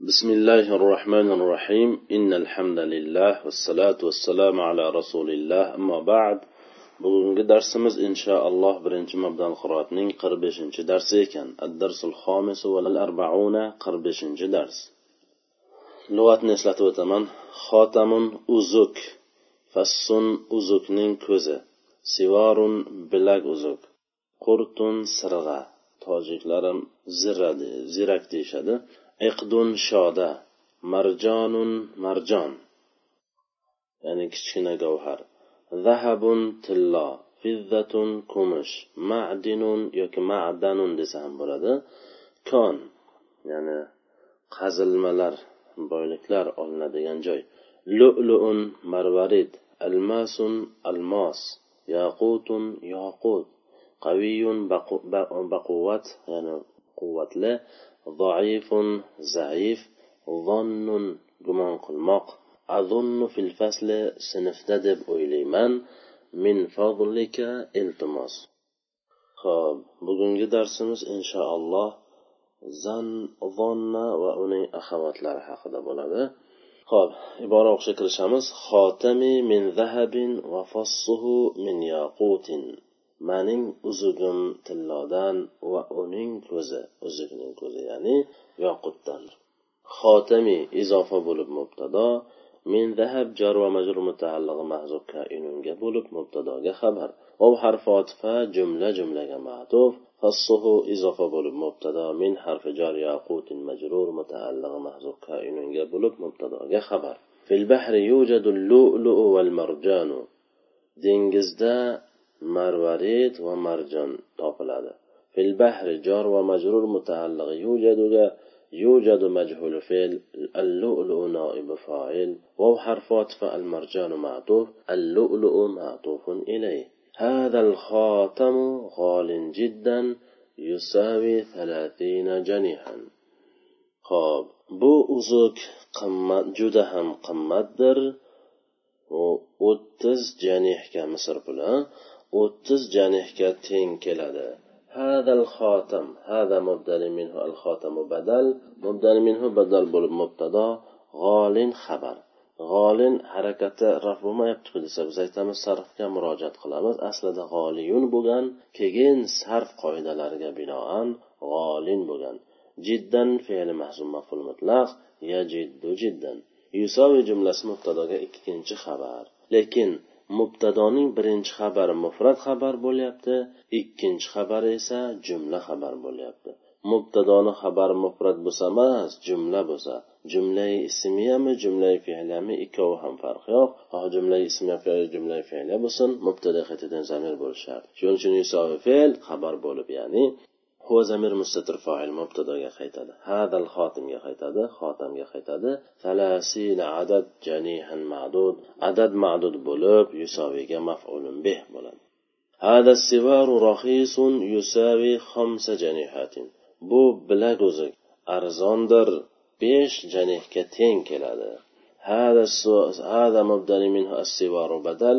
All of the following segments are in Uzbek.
بسم الله الرحمن الرحيم إن الحمد لله والصلاة والسلام على رسول الله أما بعد bugungi darsimiz inshaalloh birinchi mabdal qiroatning qirq beshinchi darsi ekan addarsul xomisu val arbauna qirq beshinchi dars lug'atni eslatib o'taman xotamun uzuk fassun uzukning ko'zi sivarun bilak uzuk qurtun sirg'a tojiklar ham zira zirak deyishadi Iqdun shoda marjonun marjon. Ya'ni kichkina gavhar. Zahabun tillo fizzatun kumush ma'dinun yoki ma'danun desa ham bo'ladi. Kon ya'ni qazilmalar boyliklar olinadigan joy. Lu'luun marvarid almasun almos yaqutun yaqut qaviyun baquvvat ya'ni quvvatli zaifun zaif zonnun gumon qilmoq. Azunnu fil fasli sinfda deb o'ylayman. Min fadlika iltimos. Ho'p bugungi darsimiz inshaalloh zan zonna va uning axavatlari haqida bo'ladi. Ho'p ibora o'qishga kirishamiz. Xotami min zahabin va fassuhu min yaqutin. Maning uzugim tillodan va uning ko'zi uzugning ko'zi ya'ni yoqutdan. Xotami izofa bo'lib mubtado min zahab jar va majrur mutaallig'i mahzub kainunga bo'lib mubtadoga xabar. Ov harfi otifa jumla jumlaga ma'tuf. Fassuhu izofa bo'lib mubtado min harfi jar yaqutin majrur mutaallig'i mahzub kainunga bo'lib mubtadoga xabar. Fil bahri yujadu lu'lu'u wal marjanu. Dengizda marvarid ومرجان marjon topiladi fil bahri jor va majrur يوجد مجهول فيل اللؤلؤ نائب فاعل. وهو حرف عطف المرجان معطوف. اللؤلؤ معطوف إليه. هذا الخاتم غال جدا يساوي ثلاثين جنيها خاب. بو أزوك قمت جدهم قمت در و جنيح كمصر بلان o'ttiz janihga teng keladi. Hadal xotam hada mubdani minhu al xotamu badal. Mubdani minhu badal bo'lib mubtado g'olin xabar. G'olin harakati raf bo'lmayaptiku desa biz aytamiz sarfga murojaat qilamiz. Aslida g'oliyun bo'lgan keyin sarf qoidalariga binoan g'olin bo'lgan. Jiddan fe'li mahzum maful mutlaq yajiddu jiddan. Yusavi jumlasi mubtadoga ikkinchi xabar. Lekin mubtadoning birinchi xabari mufrat xabar bo'lyapti ikkinchi xabari esa jumla xabar bo'lyapti. Mubtadoni xabari mufrat bo'lsa emas jumla bo'lsa. Jumlai ismiyami jumlai fe'liyami ikkovi ham farqi yo'q. Xoh jumlai ismiya jumlai fe'liya bo'lsin mubtada qaytadan zamir bo'lishi shart shuning uchun yusovi fe'l xabar bo'lib ya'ni هو زمير مستتر فاعل مبتدا قيتده هذا الخاتم قيتده خاتم قيتده ثلاثين عدد جنيها معدود عدد معدود بولب يساوي مفعول به بولد هذا السوار رخيص يساوي خمس جنيحات bu bilak uzuk arzondir besh janihga teng keladi هذا هذا مبدل منه السوار بدل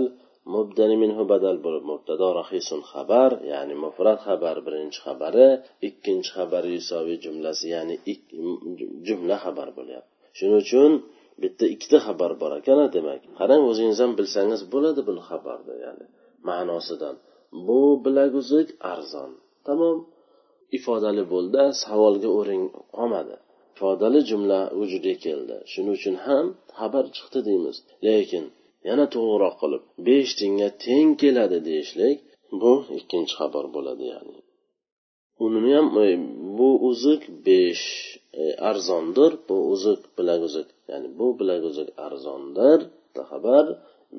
mubdani minhu badal bo'lib mubtado rahisun xabar ya'ni mufrat xabar birinchi xabari ikkinchi xabari yusoviy jumlasi ya'ni jumla xabar bo'lyapti. Shuning uchun bitta ikkita xabar bor ekan demak. Qarang o'zingiz ham bilsangiz bo'ladi buni xabarni ya'ni ma'nosidan. Bu bilaguzuk arzon. Tamom. Ifodali bo'ldi savolga o'rin qolmadi. Ifodali jumla vujudga keldi. Shuning uchun ham xabar chiqdi deymiz. Lekin yana to'g'riroq qilib besh tengga teng keladi deyishlik bu ikkinchi xabar bo'ladi ya'ni. Uni ham e, bu uzuk besh e, arzondir bu uzuk bilak uzuk ya'ni bu bilak uzuk arzondir xabar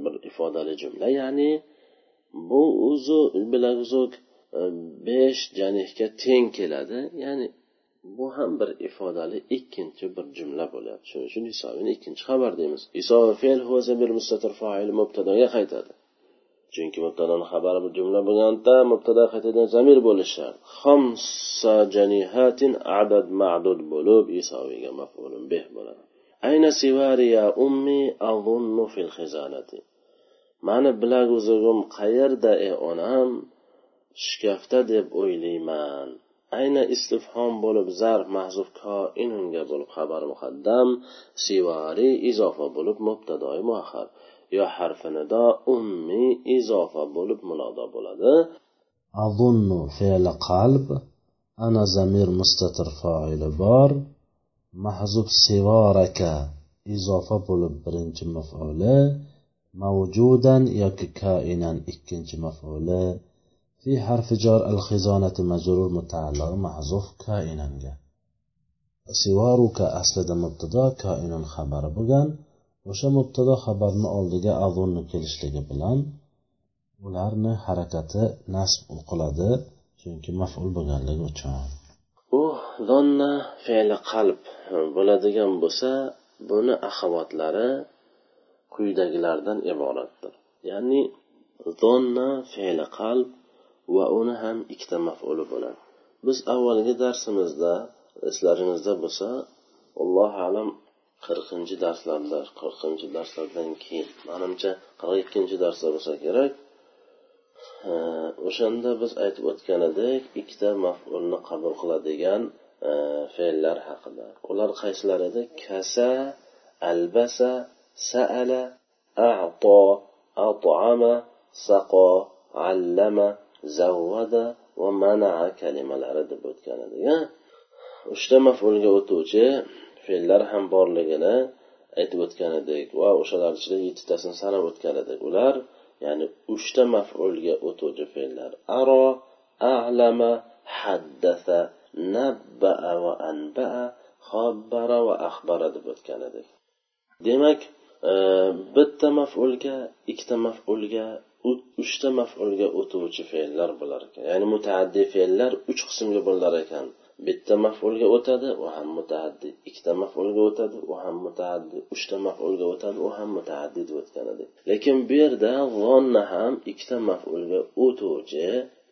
bir ifodali jumla ya'ni. Bu uzuk bilak uzuk e, besh janihga teng keladi ya'ni bu ham bir ifodali ikkinchi bir jumla bo'lyapti. Shuning uchun isobini ikkinchi xabar deymiz. Isobi fe'l bir mustatir fail mubtadoga qaytadi. Chunki mubtadoni xabari bir jumla bo'lganda mubtado qaytadigan zamir bo'lishi shart xomsa janihatin adad ma'dud bo'lib isoviga mafulun beh bo'ladi. Ayna sivari ya ummi azunnu fil xizanati mani bilaguzugim qayerda ey onam? Shkafda deb o'ylayman. Ayna istifhom bo'lib zarf mahzuf koinunga bo'lib xabar muqaddam sivari izofa bo'lib mubtadoi muahar yo harfi nido ummi izofa bo'lib munodo bo'ladi. Azunnu fe'li qalb ana zamir mustatir foili bor. Mahzub sivoraka izofa bo'lib birinchi mafuli mavjudan yoki kainan ikkinchi mafuli في حرف جار الخزانة مجرور متعلق محذوف كائنا sivaruka aslida mubtado koinun xabari bo'lgan o'sha mubtado xabarni oldiga azunni kelishligi bilan ularni harakati nasb qiladi chunki maful bo'lganligi uchun u donna fe'li qalb bo'ladigan bo'lsa buni axavotlari quyidagilardan iboratdir ya'ni donna fe'li qalb va uni ham ikkita mafuli bo'ladi. Biz avvalgi darsimizda eslaringizda bo'lsa allohu alam qirqinchi darslarda qirqinchi darslardan keyin manimcha qirq ikkinchi darsda bo'lsa kerak. O'shanda biz aytib o'tgan edik ikkita mafulni qabul qiladigan fe'llar haqida. Ular qaysilar edi kasa albasa saala ato atama saqo allama zavvada va manaa kalimalari deb o'tgan edik uchta mafulga o'tuvchi fe'llar ham borligini aytib o'tgan edik va o'shalar ichida yettitasini sanab o'tgan edik. Ular ya'ni uchta mafulga o'tuvchi fe'llar. Aro alama haddasa nabbaa va anbaa xobbara va axbara deb o'tgan edik. Demak e, bitta mafulga ikkita mafulga uchta mafulga o'tuvchi fe'llar bo'lar ekan. Ya'ni mutaaddi fe'llar uch qismga bo'lar ekan. Bitta mafulga o'tadi u ham mutaaddi. Ikkita mafulga o'tadi u ham mutaaddi. Uchta mafulga o'tadi u ham mutaaddi deb o'tgan edik lekin bu yerda g'onna ham ikkita mafulga o'tuvchi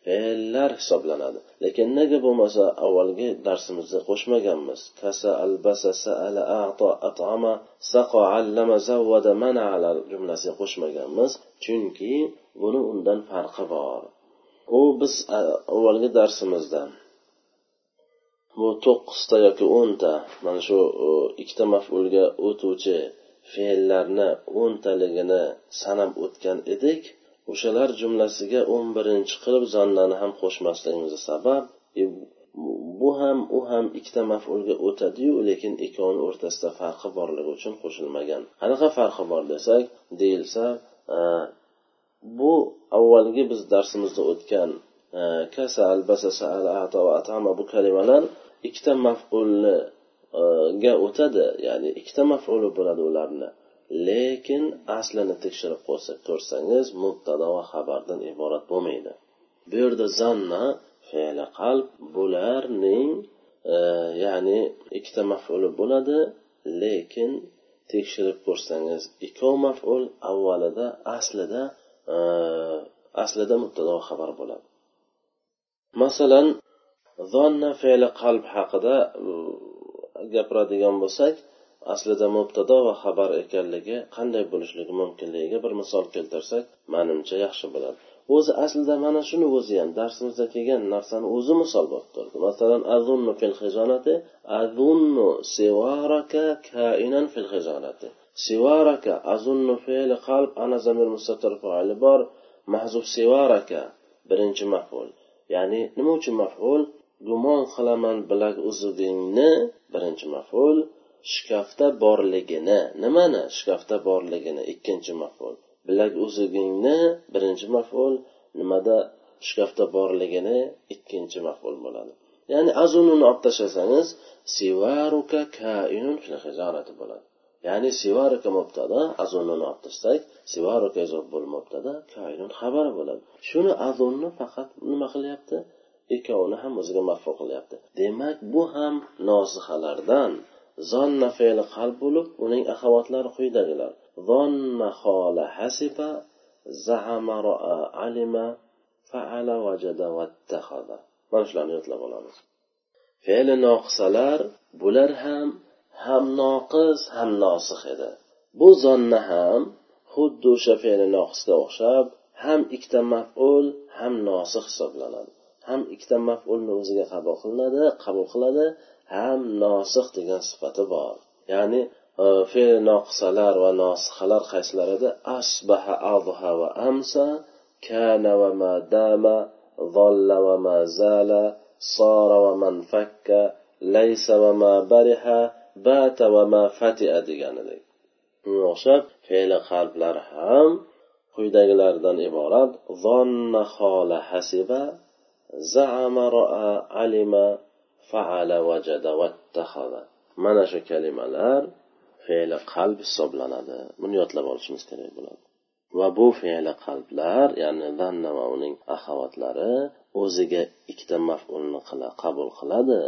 fe'llar hisoblanadi. Lekin nega bo'lmasa avvalgi darsimizda qo'shmaganmiz. Kasa albasa saala ato atama saqo allama zavvada manala jumlasiga qo'shmaganmiz. Chunki buni undan farqi bor. U biz avvalgi darsimizda bu to'qqizta yoki o'nta mana shu ikkita mafulga o'tuvchi fe'llarni o'ntaligini sanab o'tgan edik. O'shalar jumlasiga o'n birinchi qilib zonnani ham qo'shmasligimizni sabab e, bu ham u ham ikkita mafulga o'tadiyu lekin ikkovini o'rtasida farqi borligi uchun qo'shilmagan. Qanaqa farqi bor desak deyilsa bu avvalgi biz darsimizda o'tgan kasal kasa ato va atama bu kalimalar ikkita mafulga e, o'tadi. Ya'ni ikkita mafuli bo'ladi ularni. Lekin aslini tekshirib ko'rsangiz mubtado va xabardan iborat bo'lmaydi. Bu yerda zanna fe'li qalb bularning e, ya'ni ikkita mafuli bo'ladi. Lekin tekshirib ko'rsangiz ikkov maful avvalida aslida Э, aslida mubtado xabar bo'ladi. Masalan zonna fe'li qalb haqida gapiradigan bo'lsak aslida mubtado va xabar ekanligi qanday bo'lishligi mumkinligiga bir misol keltirsak manimcha yaxshi bo'ladi. O'zi aslida mana shuni o'zi ham darsimizda kelgan narsani o'zi misol bo'lib turdi. Masalan azunnu fil xizonati azunnu sivaraka kainan fil xizonati سوارك azunnu فعل قلب ana zamir mustatir foili bor. Mahzub سوارك birinchi maful. Ya'ni nima uchun maful? Gumon qilaman bilak uzugingni birinchi maful. Shkafda borligini nimani? Shkafda borligini ikkinchi maful. Bilak uzugingni birinchi maful. Nimada? Shkafda borligini ikkinchi maful bo'ladi. Ya'ni azununi olib tashlasangiz sivaruka kainun fil bo'ladi. Ya'ni sivaruka mubtada azonni olib tashlasak sivaruka bo'l mubtada koinun xabari bo'ladi. Shuni azonni faqat nima qilyapti? Ikkovini ham o'ziga mafhu qilyapti. Demak bu ham nosihalardan zonna fe'li qalb bo'lib uning ahovatlari quyidagilar. Zonna xola hasiba zahama roa alima faala vajada vattaxada mana shularni yodlab olamiz. Fe'li noqisalar bular ham ham noqis ham nosih edi bu zonna ham xuddi o'sha fe'li noqisga o'xshab ham ikkita maful ham nosih hisoblanadi ham ikkita mafulni o'ziga qabul qilinadi qabul qiladi ham nosih degan sifati bor ya'ni e, fe'l noqisalar va nosixalar qaysilar edi asbaha adha va amsa kana va ma dama ظل وما زال صار ومن فك ليس وما برح bata va ma fatia deganidek. Shunga o'xshab fe'li qalblar ham quyidagilardan iborat zonna xola hasiba zaama roa alima faala vajada vattahoda mana shu kalimalar fe'li qalb hisoblanadi. Buni yodlab olishimiz kerak bo'ladi. Va bu fe'li qalblar ya'ni zanna va uning ahovatlari o'ziga ikkita mafulni qila qabul qiladi.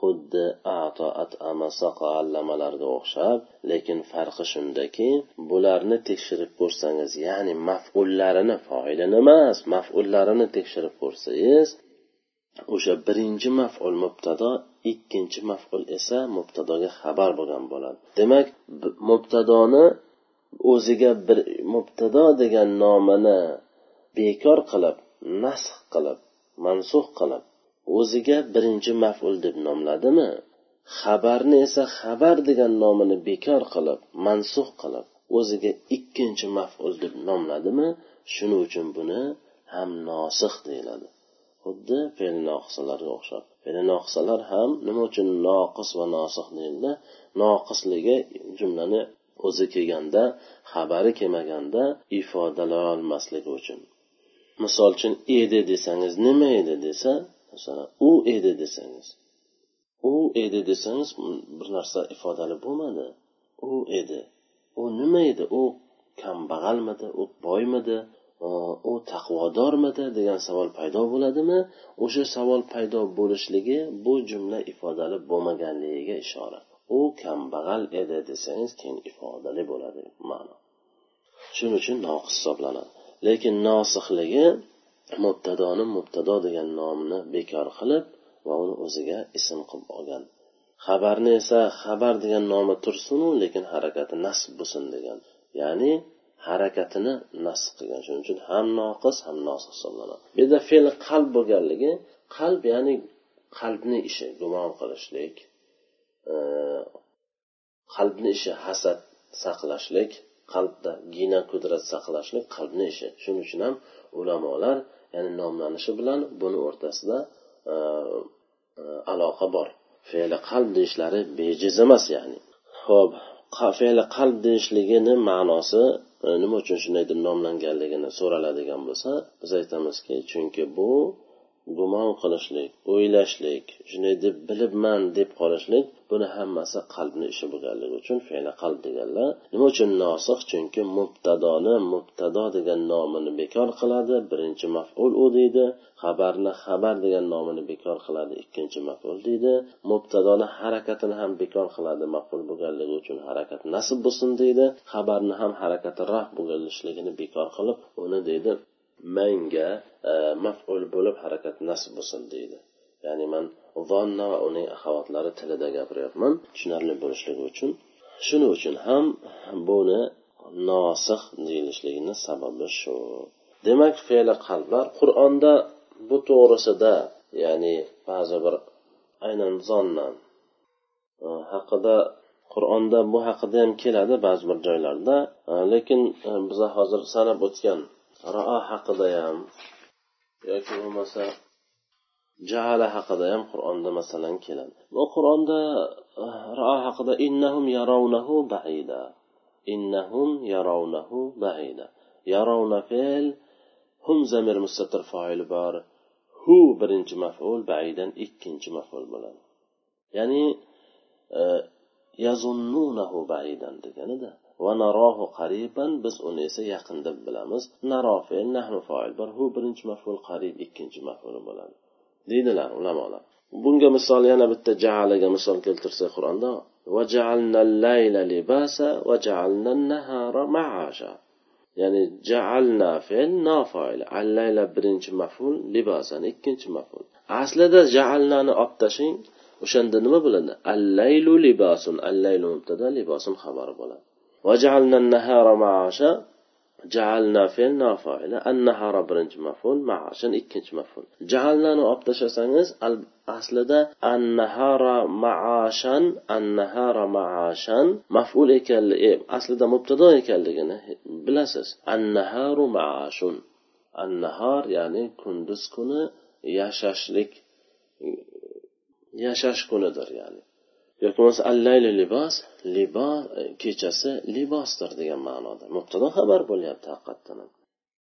Xuddi atoat amasaqa allamalarga o'xshab lekin farqi shundaki bularni tekshirib ko'rsangiz ya'ni mafullarini foilini emas mafullarini tekshirib ko'rsangiz o'sha birinchi maful mubtado ikkinchi maful esa mubtadoga xabar bo'lgan bo'ladi. Demak mubtadoni o'ziga bir mubtado degan nomini bekor qilib nasx qilib mansux qilib o'ziga birinchi maful deb nomladimi? Xabarni esa xabar degan nomini bekor qilib mansux qilib o'ziga ikkinchi maful deb nomladimi? Shuning uchun buni ham nosih deyiladi. Xuddi fe'l o'xshab. Fe'l noqisalar ham nima uchun noqis va nosih deyildi? Noqisligi jumlani o'zi kelganda xabari kelmaganda ifodalay olmasligi uchun. Misol uchun edi desangiz nima edi desa masalan u edi desangiz u edi desangiz bir narsa ifodali bo'lmadi. U edi. U nima edi? U kambag'almidi? U boymidi? U taqvodormidi? degan savol paydo bo'ladimi? O'sha savol paydo bo'lishligi bu jumla ifodali bo'lmaganligiga ishora u kambag'al edi desangiz keyin ifodali bo'ladi ma'no. Shuning uchun noqis hisoblanadi. Lekin nosihligi mubtadoni mubtado degan nomni bekor qilib va uni o'ziga ism qilib olgan. Xabarni esa xabar degan nomi tursinu lekin harakati nasb bo'lsin degan. Ya'ni harakatini nasb qilgan. Shuning uchun ham noqis ham nosih hisoblanadi. Bu yerda fe'l qalb bo'lganligi qalb ya'ni qalbni ishi gumon qilishlik e, qalbni ishi hasad saqlashlik qalbda gina qudrat saqlashlik qalbni ishi. Shuning uchun ham ulamolar ya'ni nomlanishi bilan buni o'rtasida e, e, aloqa bor. Fe'li qalb deyishlari bejiz emas ya'ni. Ho'p fe'li qalb deyishligini ma'nosi e, nima uchun shunday deb nomlanganligini so'raladigan bo'lsa biz aytamizki chunki bu gumon qilishlik o'ylashlik shunday deb bilibman deb qolishlik buni hammasi qalbni ishi bo'lganligi uchun fe'li qalb deganlar. Nima uchun nosih chunki mubtadoni mubtado degan nomini bekor qiladi birinchi maful u deydi. Xabarni xabar degan nomini bekor qiladi ikkinchi maful deydi. Mubtadoni harakatini ham bekor qiladi maful bo'lganligi uchun harakat nasib bo'lsin deydi. Xabarni ham harakati raf bo'lishligini bekor qilib uni deydi manga e, maful bo'lib harakat nasb bo'lsin deydi. Ya'ni man vonna va uning axavotlari tilida gapiryapman tushunarli bo'lishligi uchun. Shuning uchun ham buni nosih deyilishligini sababi shu. Demak fe'li qalblar qur'onda bu to'g'risida ya'ni ba'zi bir aynan zonna e, haqida qur'onda bu haqida ham keladi ba'zi bir joylarda. E, lekin biza hozir sanab o'tgan rao haqida ham yoki bo'lmasa jahala haqida ham qur'onda masalan keladi. Bu qur'onda eh, rao haqida innahum yarovnahu baida. Innahum yarovnahu baida. Yarovna fe'l hum zamir mustatir foil bor. Hu birinchi maful baidan ikkinchi maful bo'ladi. Ya'ni eh, yazunnunahu baidan deganida. Va narohu qariban biz uni esa yaqin deb bilamiz. Narofi nahnu foil bor hu birinchi maful qarib ikkinchi maful bo'ladi. Deydilar ulamolar. Bunga misol yana bitta jaalaga misol keltirsak qur'onda ya'ni jaalna fe'l nofoil. Allayla birinchi maful libosan ikkinchi maful aslida jaalnani olib tashlang o'shanda nima bo'ladi? Allaylu libosun allaylu mubtada libosun xabar bo'ladi. وجعلنا النهار معاشا جعلنا فعلنا فاعلا النهار برنج مفعول معاشا إكنج مفعول. جعلنا نو ابتشا الاصل دا النهار معاشا النهار معاشا مفعول اكل إيه؟ أصل دا مبتدا اكل بلاسس النهار معاش النهار يعني كندس كنا يشاشلك يشاش كنا در يعني. Yoki bo'lmasa allayli libos libos e, kechasi libosdir degan ma'noda. Mubtado xabar bo'lyapti haqiqatdan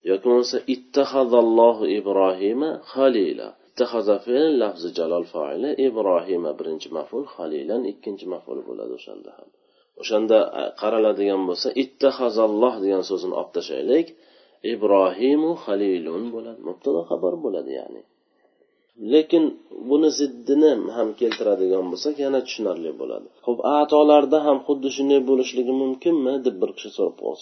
yoki bo'lmasa ittahazallohu ibrohima halila ittahaza fe'l lafzi jalol foili ibrohima birinchi maful halilan ikkinchi maful bo'ladi o'shanda ham. O'shanda e, qaraladigan bo'lsa ittahazalloh degan so'zini olib tashlaylik ibrohimu halilun bo'ladi. Mubtado xabar bo'ladi ya'ni. Lekin buni ziddini ham keltiradigan bo'lsak yana tushunarli bo'ladi. Ho'p atolarda ham xuddi shunday bo'lishligi mumkinmi? deb bir kishi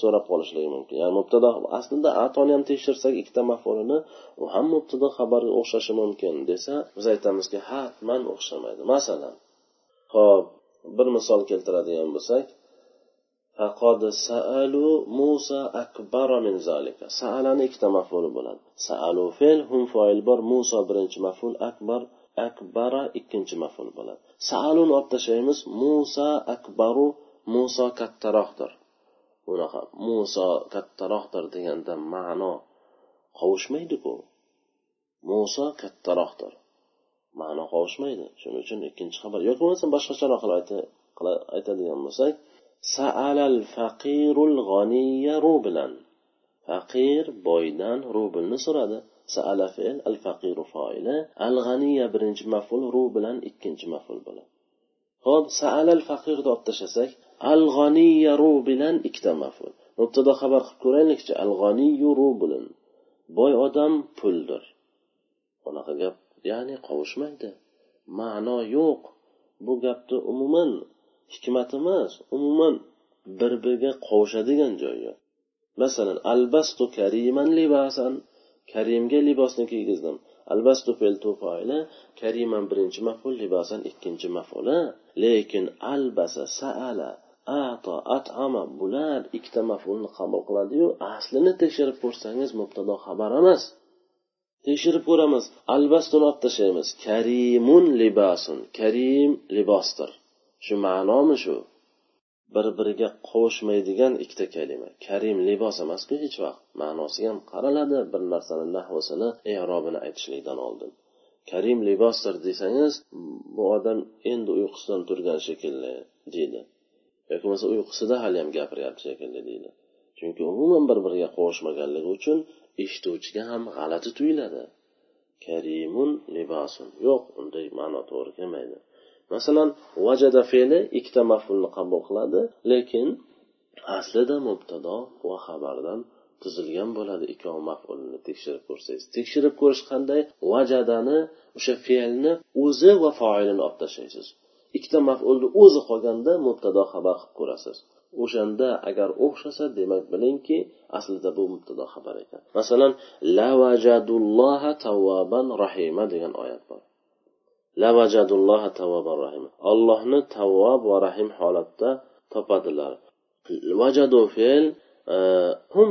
so'rab qolishligi mumkin. Ya'ni mubtado aslida atoni ham tekshirsak ikkita mafulini u ham mubtado xabarga o'xshashi mumkin desa biz aytamizki hatman o'xshamaydi. Masalan ho'p bir misol keltiradigan bo'lsak فقد سألوا موسى أكبر من ذلك سألani ikkita maf'uli bo'ladi saalu fe'l hum foil bor muso birinchi maf'ul akbar akbara ikkinchi maf'ul bo'ladi saaluni olib tashlaymiz muso akbaru muso kattaroqdir bunaqa muso kattaroqdir deganda ma'no qovushmaydiku muso kattaroqdir ma'no qovushmaydi shuning uchun ikkinchi xabar yoki bo'lmasa boshqacharoq qilib aytadigan bo'lsak saalal faqirul g'aniya rublan faqir boydan rublni so'radi saala fe'l al faqiru foili al g'aniya birinchi maful ru bilan ikkinchi maful bo'ladi ho'p saalal faqirni olib tashlasak al g'aniya ru bilan ikkita maful mubtado xabar qilib ko'raylikchi al g'aniyu rublun boy odam puldir unaqa gap ya'ni qovushmaydi ma'no yo'q bu gapni umuman hikmat emas umuman bir biriga qovushadigan joyi yo'q masalan albastu kariman libasan. Karimga libosni kiygizdim. Albastu fe'l foili kariman birinchi maful libasan ikkinchi mafuli lekin albasa saala ato atama bular ikkita mafulni qabul qiladiyu aslini tekshirib ko'rsangiz mubtado xabar emas. Tekshirib ko'ramiz albastuni olib tashlaymiz karimun libasun. Karim libosdir. Shu ma'nomi shu? Bir biriga qovushmaydigan ikkita kalima. Karim libos emasku hech vaqt. Ma'nosiga ham qaraladi. Bir narsani nahvasini erobini aytishlikdan oldin. Karim libosdir desangiz bu odam endi uyqusidan turgan shekilli deydi. Yoki bo'lmasa uyqusida haliyam gapiryapti shekilli deydi. Chunki umuman bir biriga qovushmaganligi uchun eshituvchiga ham g'alati tuyuladi. Karimun libosun. Yo'q unday ma'no to'g'ri kelmaydi. Masalan vajada fe'li ikkita mafulni qabul qiladi lekin aslida mubtado va xabardan tuzilgan bo'ladi. Ikkovi mafulni tekshirib ko'rsangiz. Tekshirib ko'rish qanday? Vajadani o'sha fe'lni o'zi va foilini olib tashlaysiz ikkita mafulni o'zi qolganda mubtado xabar qilib ko'rasiz. O'shanda agar o'xshasa demak bilingki aslida bu mubtado xabar ekan. Masalan la vajadulloha tavvaban rahima degan oyat bor. Ollohni tavvob va rahim. Holatda topadilar. Vajadu fe'l e, hum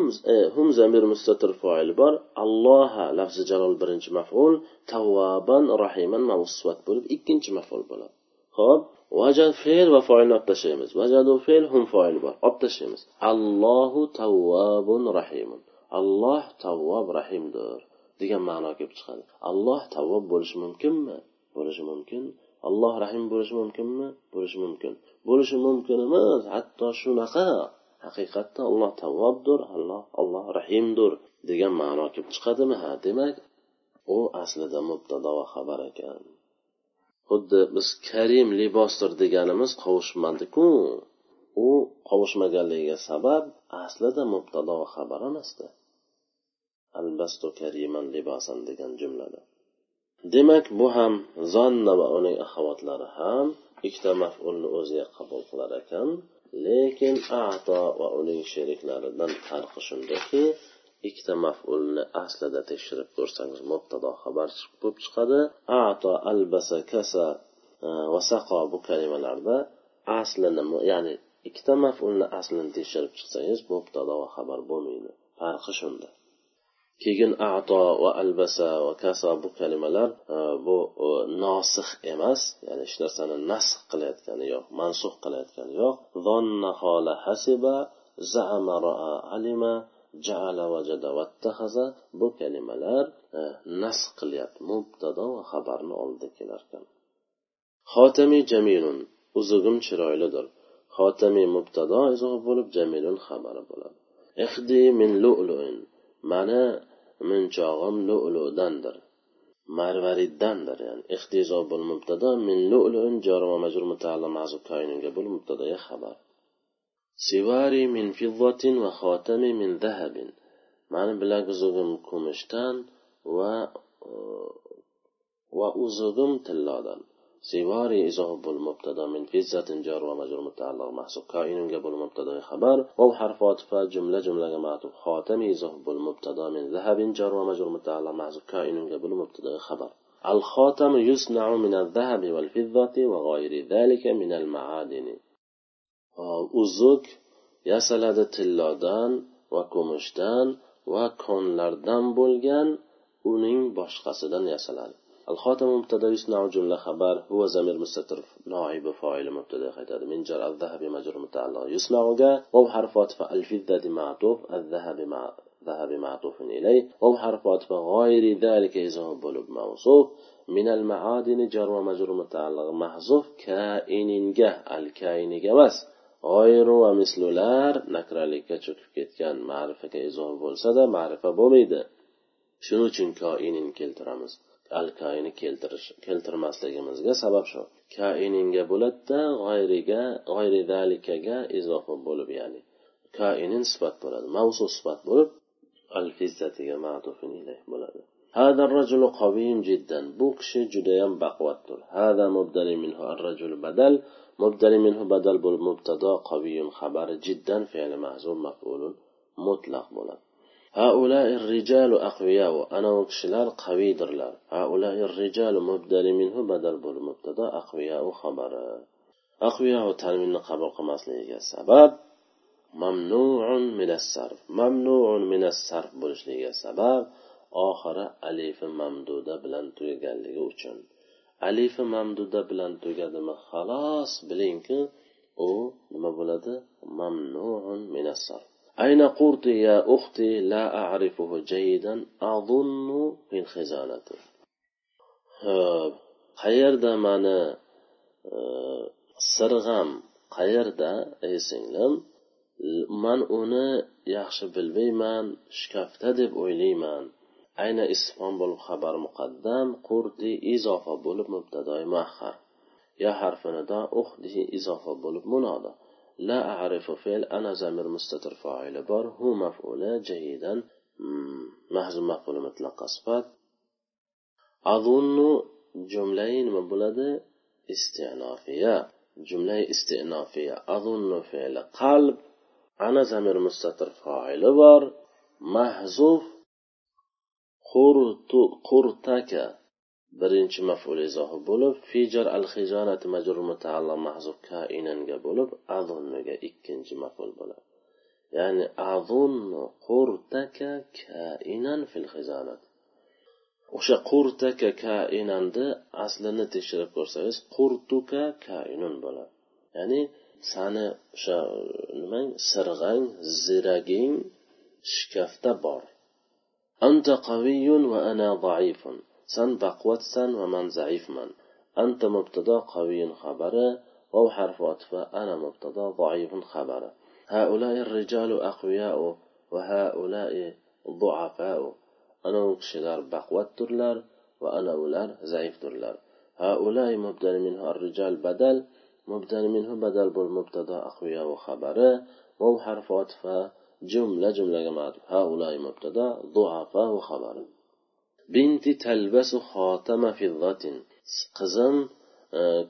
hum e, zamir mustatir foil bor. Alloha lafzi jalol birinchi maful tavvoban rahiman mavsifat bo'lib ikkinchi maful bo'ladi. Ho'p vajad fe'l va foilni olib tashlaymiz vajadu fe'l hum foil bor olib tashlaymiz allohu tavvobun rahimun. Alloh tavvob rahimdir degan ma'no kelib chiqadi. Alloh tavvob bo'lishi mumkinmi? Bo'lishi mumkin. Alloh rahim bo'lishi mumkinmi? Bo'lishi mumkin. Bo'lishi mumkin emas hatto shunaqa. Haqiqatda alloh tavvobdir alloh alloh rahimdir degan ma'no kelib chiqadimi? Ha demak u aslida mubtado va xabar ekan. Xuddi biz karim libosdir deganimiz qovushmadiku u qovushmaganligiga sabab aslida mubtado va xabar emasdi. Albastu kariman libosan degan jumlada. Demak bu ham zonna va uning axavotlari ham ikkita mafulni o'ziga qabul qilar ekan. Lekin ato va uning sheriklaridan farqi shundaki ikkita mafulni aslida tekshirib ko'rsangiz mubtado xabar bo'lib chiqadi. Ato albasa kasa e, va saqo bu kalimalarda aslini ya'ni ikkita mafulni aslini tekshirib chiqsangiz mubtado va xabar bo'lmaydi. Farqi shunda. Keyin ato va albasa va kasa bu kalimalar e, bu e, nosih emas ya'ni hech narsani nasx qilayotgani yo'q mansux qilayotgani yo'q. Zonna xola hasiba zama roa alima jaala vajada vattahaza bu kalimalar e, nasx qilyapti mubtado va xabarni oldida kelarkan. Xotami jamilun uzugim chiroylidir. Xotami mubtado izoh bo'lib jamilun xabari bo'ladi. Ihdi min lu'luin mani munchog'im lu'ludandir. Marvariddandir ya'ni ihtizo bo'l mubtada min lu'luin jar va majrur mutaallim mazub koinunga bo'l mubtadaya xabar. Sivari min fiddatin va xotami min zahabin mani bilak uzugim kumushdan va e, va uzugim tillodan. سواري إذا بالمبتدا من فزة جار ومجرور متعلق محسوب كائن قبل مبتدا خبر أو حرف عطف جملة جملة معطوف خاتم إذا بالمبتدا من ذهب جار ومجرور متعلق محسوب كائن قبل مبتدا خبر الخاتم يصنع من الذهب والفضة وغير ذلك من المعادن uzuk yasaladi tillodan va kumushdan va konlardan bo'lgan uning boshqasidan yasaladi الخاتم مبتدا يصنع جملة خبر هو زمير مستتر نائب فاعل مبتدا خيتاد من جر الذهب مجرور متعلق يصنع جاء وهو حرف عطف الفضة معطوف الذهب مع ذهب معطوف إليه وهو حرف عطف غير ذلك إذا بلوب موصوف من المعادن جر ومجرور متعلق محذوف كائن جه الكائن جمس غير ومثلlar nakralikka cho'kib ketgan ma'rifaga izoh bo'lsada ma'rifa bo'lmaydi shuning uchun koinin keltiramiz al kaini keltirish keltirmasligimizga sabab shu kaininga bo'ladida g'ayriga g'ayri dalikaga izofa bo'lib ya'ni kainin sifat bo'ladi mavsu sifat bo'lib al fizzatiga ma'tufin ilayh bo'ladi هذا الرجل قوي جدا بوكش جديان بقوتر هذا مبدل منه الرجل بدل مبدل منه بدل بالمبتدا قوي خبر جدا فعل محزوم مفعول مطلق بولد هؤلاء rijalu aqviyau anavi kishilar qaviydirlar rijalu mubdali minhu badal bo'lib mubtado aqviyau xabari aqviyau tarminni qabul qilmasligiga sabab mamnuun minassarf mamnuun minassarf bo'lishligiga sabab oxiri alifi mamduda bilan tugaganligi uchun alifi mamduda bilan tugadimi xalos bilingki u nima bo'ladi mamnuun minassarf أين قرت يا أختي لا أعرفه جيدا أظن في الخزانة qayerda mani sirg'am qayerda ey singlim man uni yaxshi bilmayman shkafda deb o'ylayman ayna istifhom bo'lib xabar muqaddam qurdi izofa bo'lib mubtadoy muahhar ya harfinida uxdi izofa bo'lib munoda لا أعرف فعل أنا زمير مستتر فاعل بار هو مفعول جيدا. محذوف مفعول مطلق صفات أظن جملين ما بلد استئنافية. جملة استئنافية. أظن فعل قلب. أنا زمير مستتر فاعل بار. محذوف. قرتك. Birinchi maful izohi bo'lib fijar al xijonati majrur mutaallam mahzuf kainanga bo'lib azunnuga ikkinchi maful bo'ladi. Ya'ni azunnu qurtaka kainan fil xizonat o'sha qurtaka kainanni aslini tekshirib ko'rsangiz qurtuka kainun bo'ladi. Ya'ni sani o'sha nimang sirg'ang ziraging shkafda bor. Anta qaviyun va ana zaifun san baquvvatsan va man zaifman anta mubtado qaviyin xabari واو حرف عطف أنا مبتدا ضعيف خبر هؤلاء الرجال أقوياء وهؤلاء ضعفاء. أنا كشلار بقوت ترلار وأنا أولار ضعيف ترلار هؤلاء مبدل منه الرجال بدل مبدل منه بدل بالمبتدا أقوياء وخبر واو حرف عطف جملة جملة جماعة هؤلاء مبتدا ضعفاء وخبر binti talbasu xotama fiddatin qizim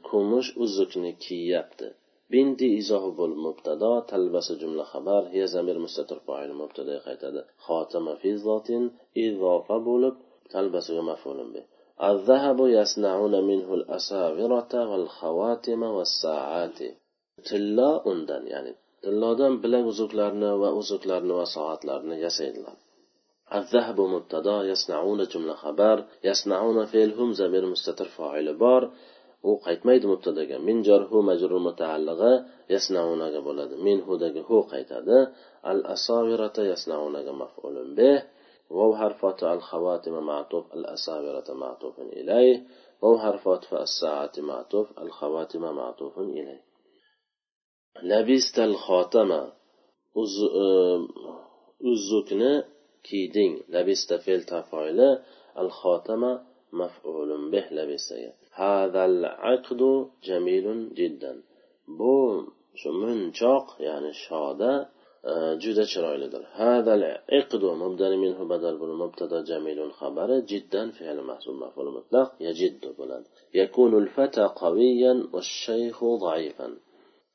kumush uzukni kiyyapti binti izohi bo'lib mubtado talbasi jumla xabar hiya zamir mustatir foil mubtadoga qaytadi xotama fiddatin izofa bo'lib talbasiga maf'ulun bi الذهب يصنعون منه الأساورة والخواتم والساعات tilla undan ya'ni tillodan bilak uzuklarni va uzuklarni va soatlarni yasaydilar الذهب مبتدا يصنعون جملة خبر يصنعون فعلهم زمير مستتر فاعل بار. u qaytmaydi mubtadaga min jarhu majrur mutaallig'i yasnaunaga bo'ladi min hudagi hu qaytadi al asavirata yasnaunaga maf'ulun bih واو حرف الخواتم معطوف الأساورة معطوف إليه واو حرف الساعة معطوف الخواتم معطوف إليه لبست الخاتم. uzukni kiyding labista fe'l tafoili al xotama maf'ulun bih labistaga hadal aqdu jamilun jiddan bu shu munchoq ya'ni shoda juda chiroylidir hadal iqdu mubdani minhu badal bul mubtada jamilun xabari jiddan fe'l mahsub maf'ul mutlaq yajiddu bo'ladi yakunu al fata qawiyan va shaykhu zaifan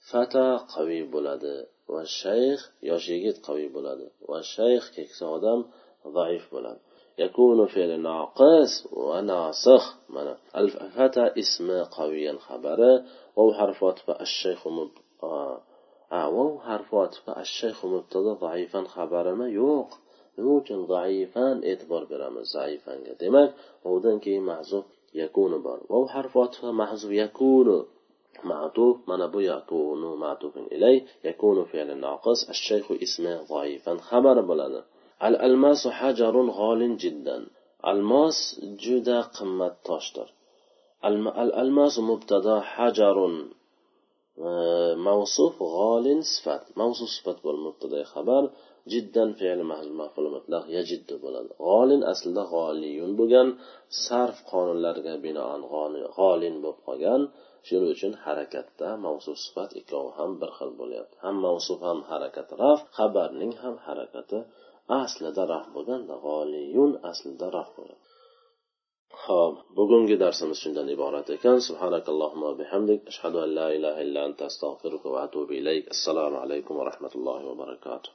fata qaviy bo'ladi va shayx yosh yigit qaviy bo'ladi va shayx keksa odam zaif bo'ladi يكون فعل ناقص وناسخ من الفتى اسم قويا خبره وهو حرف الشيخ مب... آه. واو حرف الشيخ مبتدا ضعيفا خبرimi yo'q nima uchun zaifan e'tibor beramiz zaifanga demak ovdan keyin mahzuf yakunu bor vov harfi otifa mahzuf yakunu معطوف من أبو يكون معطوف إليه يكون فعل ناقص الشيخ اسمه ضعيفا خبر بلده الألماس حجر غال جدا الماس جدا قمة تاشتر الألماس مبتدا حجر موصوف غال صفات موصوف صفات بالمبتدا خبر جدا فعل محذوف مفعول mutlaq yajiddu bo'ladi g'olin aslida g'oliyun bo'lgan sarf qonunlariga binoan g'olin bo'lib qolgan Shuning uchun harakatda mavsuf sifat ikkovi ham bir xil bo'lyapti ham mavsuf ham harakat raf xabarning ham harakati aslida raf bo'lganda g'oliyun aslida raf bo'ladi ho'p bugungi darsimiz shundan iborat ekan. Subhanakallohumma bihamdik. Ashhadu an la ilaha illa anta astag'firuka va atubu ilayk. Assalomu alaykum va rahmatullohi va barakatuh.